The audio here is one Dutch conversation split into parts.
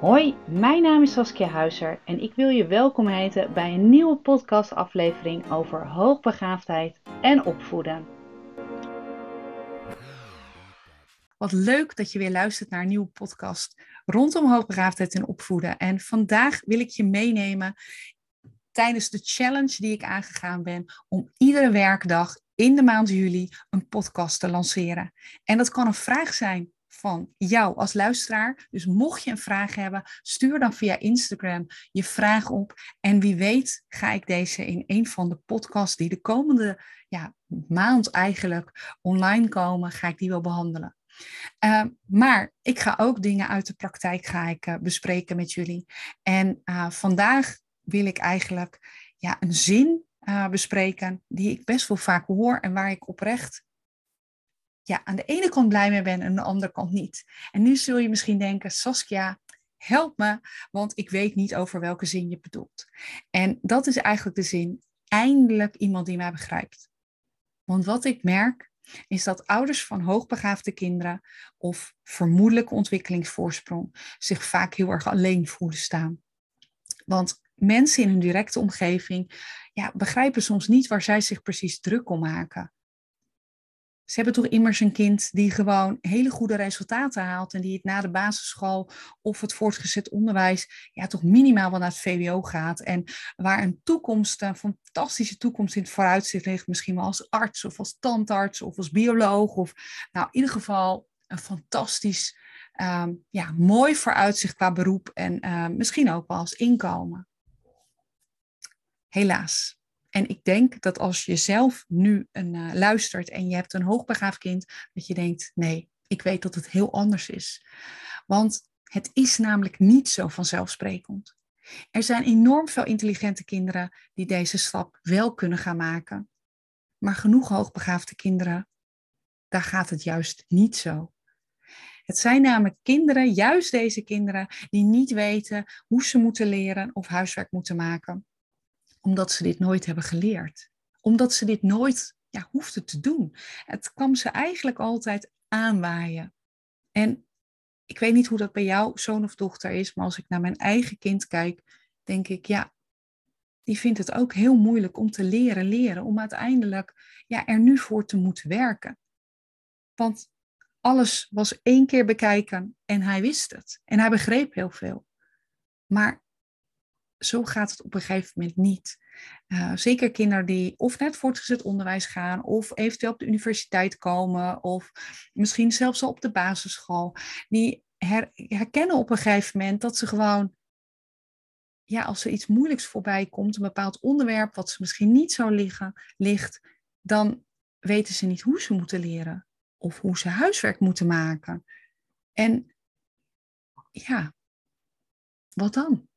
Hoi, mijn naam is Saskia Huizer en ik wil je welkom heten bij een nieuwe podcastaflevering over hoogbegaafdheid en opvoeden. Wat leuk dat je weer luistert naar een nieuwe podcast rondom hoogbegaafdheid en opvoeden. En vandaag wil ik je meenemen tijdens de challenge die ik aangegaan ben om iedere werkdag in de maand juli een podcast te lanceren. En dat kan een vraag zijn van jou als luisteraar. Dus mocht je een vraag hebben, stuur dan via Instagram je vraag op. En wie weet ga ik deze in een van de podcasts die de komende ja, maand eigenlijk online komen, ga ik die wel behandelen. Uh, maar ik ga ook dingen uit de praktijk ga ik, uh, bespreken met jullie. En uh, vandaag wil ik eigenlijk ja, een zin bespreken die ik best wel vaak hoor en waar ik oprecht ja, aan de ene kant blij mee ben en aan de andere kant niet. En nu zul je misschien denken, Saskia, help me, want ik weet niet over welke zin je bedoelt. En dat is eigenlijk de zin, eindelijk iemand die mij begrijpt. Want wat ik merk, is dat ouders van hoogbegaafde kinderen of vermoedelijke ontwikkelingsvoorsprong zich vaak heel erg alleen voelen staan. Want mensen in hun directe omgeving ja, begrijpen soms niet waar zij zich precies druk om maken. Ze hebben toch immers een kind die gewoon hele goede resultaten haalt en die het na de basisschool of het voortgezet onderwijs ja, toch minimaal wel naar het VWO gaat. En waar een toekomst, een fantastische toekomst in het vooruitzicht ligt, misschien wel als arts of als tandarts of als bioloog. Of nou, in ieder geval een fantastisch, um, ja, mooi vooruitzicht qua beroep en uh, misschien ook wel als inkomen. Helaas. En ik denk dat als je zelf nu uh, luistert en je hebt een hoogbegaafd kind, dat je denkt, nee, ik weet dat het heel anders is. Want het is namelijk niet zo vanzelfsprekend. Er zijn enorm veel intelligente kinderen die deze stap wel kunnen gaan maken. Maar genoeg hoogbegaafde kinderen, daar gaat het juist niet zo. Het zijn namelijk kinderen, juist deze kinderen, die niet weten hoe ze moeten leren of huiswerk moeten maken omdat ze dit nooit hebben geleerd. Omdat ze dit nooit ja, hoefden te doen. Het kwam ze eigenlijk altijd aanwaaien. En ik weet niet hoe dat bij jouw zoon of dochter is, maar als ik naar mijn eigen kind kijk, denk ik, ja, die vindt het ook heel moeilijk om te leren leren, om uiteindelijk ja, er nu voor te moeten werken. Want alles was één keer bekijken en hij wist het. En hij begreep heel veel. Maar zo gaat het op een gegeven moment niet. Uh, zeker kinderen die of net voortgezet onderwijs gaan, of eventueel op de universiteit komen, of misschien zelfs al op de basisschool, die herkennen op een gegeven moment dat ze gewoon, ja, als er iets moeilijks voorbij komt, een bepaald onderwerp wat ze misschien niet zo liggen, ligt, dan weten ze niet hoe ze moeten leren of hoe ze huiswerk moeten maken. En ja, wat dan?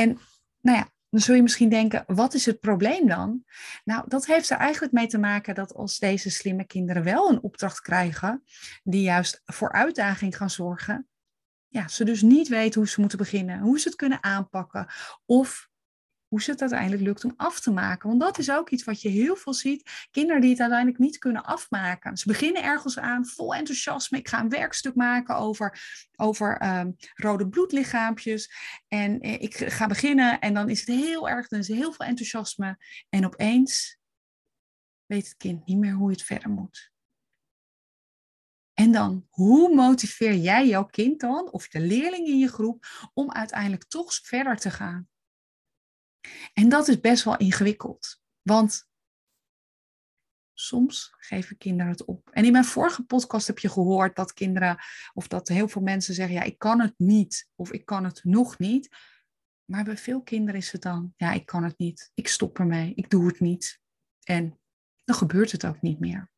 En nou ja, dan zul je misschien denken, wat is het probleem dan? Nou, dat heeft er eigenlijk mee te maken dat als deze slimme kinderen wel een opdracht krijgen, die juist voor uitdaging gaan zorgen, ja, ze dus niet weten hoe ze moeten beginnen, hoe ze het kunnen aanpakken, of hoe ze het uiteindelijk lukt om af te maken. Want dat is ook iets wat je heel veel ziet. Kinderen die het uiteindelijk niet kunnen afmaken. Ze beginnen ergens aan, vol enthousiasme. Ik ga een werkstuk maken over, over um, rode bloedlichaampjes. En eh, ik ga beginnen en dan is het heel erg, dan is heel veel enthousiasme. En opeens weet het kind niet meer hoe het verder moet. En dan, hoe motiveer jij jouw kind dan, of de leerling in je groep, om uiteindelijk toch verder te gaan? En dat is best wel ingewikkeld, want soms geven kinderen het op. En in mijn vorige podcast heb je gehoord dat kinderen, of dat heel veel mensen zeggen, ja, ik kan het niet, of ik kan het nog niet. Maar bij veel kinderen is het dan, ja, ik kan het niet, ik stop ermee, ik doe het niet. En dan gebeurt het ook niet meer.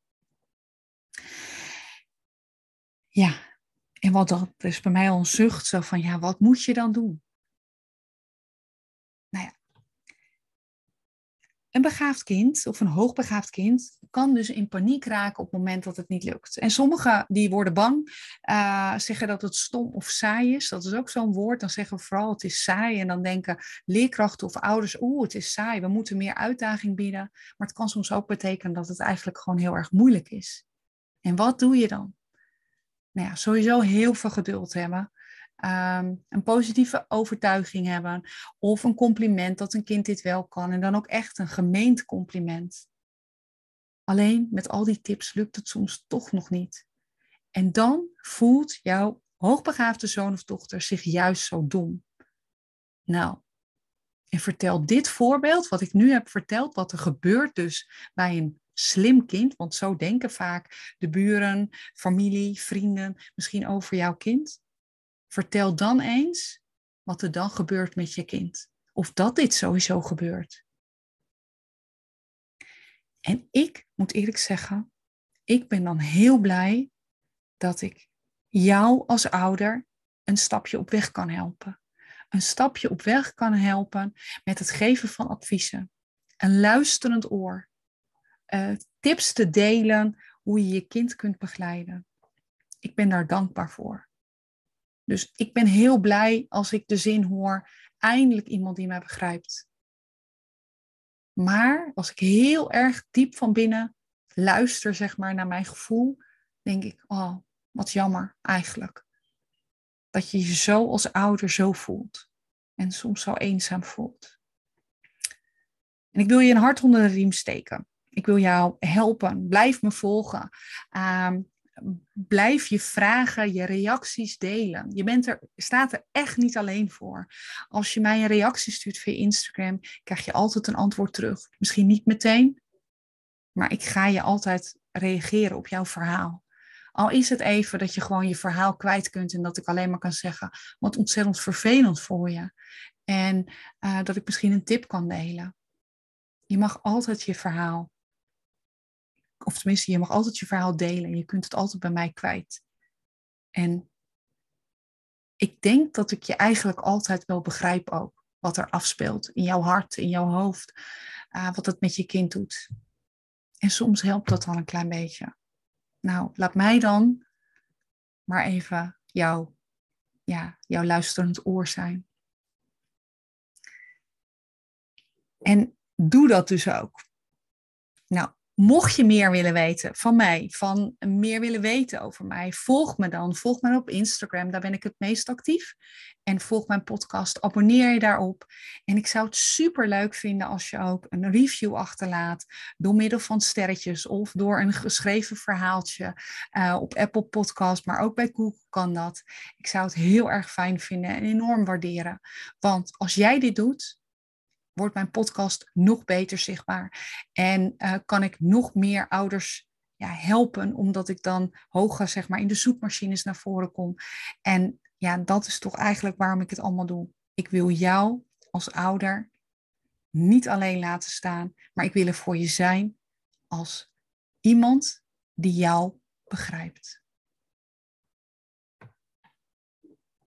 Ja, en wat dat is bij mij al een zucht, zo van, ja, wat moet je dan doen? Nou ja, een begaafd kind of een hoogbegaafd kind kan dus in paniek raken op het moment dat het niet lukt. En sommigen die worden bang, uh, zeggen dat het stom of saai is. Dat is ook zo'n woord. Dan zeggen we vooral het is saai. En dan denken leerkrachten of ouders, oeh, het is saai. We moeten meer uitdaging bieden. Maar het kan soms ook betekenen dat het eigenlijk gewoon heel erg moeilijk is. En wat doe je dan? Nou ja, sowieso heel veel geduld hebben. Ehm, een positieve overtuiging hebben of een compliment dat een kind dit wel kan en dan ook echt een gemeend compliment. Alleen met al die tips lukt het soms toch nog niet. En dan voelt jouw hoogbegaafde zoon of dochter zich juist zo dom. Nou, en vertel dit voorbeeld, wat ik nu heb verteld, wat er gebeurt dus bij een slim kind, want zo denken vaak de buren, familie, vrienden misschien over jouw kind. Vertel dan eens wat er dan gebeurt met je kind. Of dat dit sowieso gebeurt. En ik moet eerlijk zeggen, ik ben dan heel blij dat ik jou als ouder een stapje op weg kan helpen. Een stapje op weg kan helpen met het geven van adviezen. Een luisterend oor. Uh, tips te delen hoe je je kind kunt begeleiden. Ik ben daar dankbaar voor. Dus ik ben heel blij als ik de zin hoor, eindelijk iemand die mij begrijpt. Maar als ik heel erg diep van binnen luister, zeg maar, naar mijn gevoel, denk ik, oh, wat jammer eigenlijk. Dat je je zo als ouder zo voelt. En soms zo eenzaam voelt. En ik wil je een hart onder de riem steken. Ik wil jou helpen. Blijf me volgen. Ehm, blijf je vragen, je reacties delen. Je bent er, staat er echt niet alleen voor. Als je mij een reactie stuurt via Instagram, krijg je altijd een antwoord terug. Misschien niet meteen, maar ik ga je altijd reageren op jouw verhaal. Al is het even dat je gewoon je verhaal kwijt kunt en dat ik alleen maar kan zeggen, wat ontzettend vervelend voor je. En uh, dat ik misschien een tip kan delen. Je mag altijd je verhaal of tenminste, je mag altijd je verhaal delen en je kunt het altijd bij mij kwijt. En ik denk dat ik je eigenlijk altijd wel begrijp ook wat er afspeelt in jouw hart, in jouw hoofd, uh, wat het met je kind doet. En soms helpt dat dan een klein beetje. Nou, laat mij dan maar even jou, ja, jouw luisterend oor zijn. En doe dat dus ook. Nou, Mocht je meer willen weten van mij, van meer willen weten over mij, volg me dan. Volg me op Instagram, daar ben ik het meest actief. En volg mijn podcast, abonneer je daarop. En ik zou het super leuk vinden als je ook een review achterlaat door middel van sterretjes of door een geschreven verhaaltje uh, op Apple Podcast, maar ook bij Google kan dat. Ik zou het heel erg fijn vinden en enorm waarderen. Want als jij dit doet, wordt mijn podcast nog beter zichtbaar. En uh, kan ik nog meer ouders ja, helpen, omdat ik dan hoger zeg maar, in de zoekmachines naar voren kom. En ja, dat is toch eigenlijk waarom ik het allemaal doe. Ik wil jou als ouder niet alleen laten staan, maar ik wil er voor je zijn als iemand die jou begrijpt.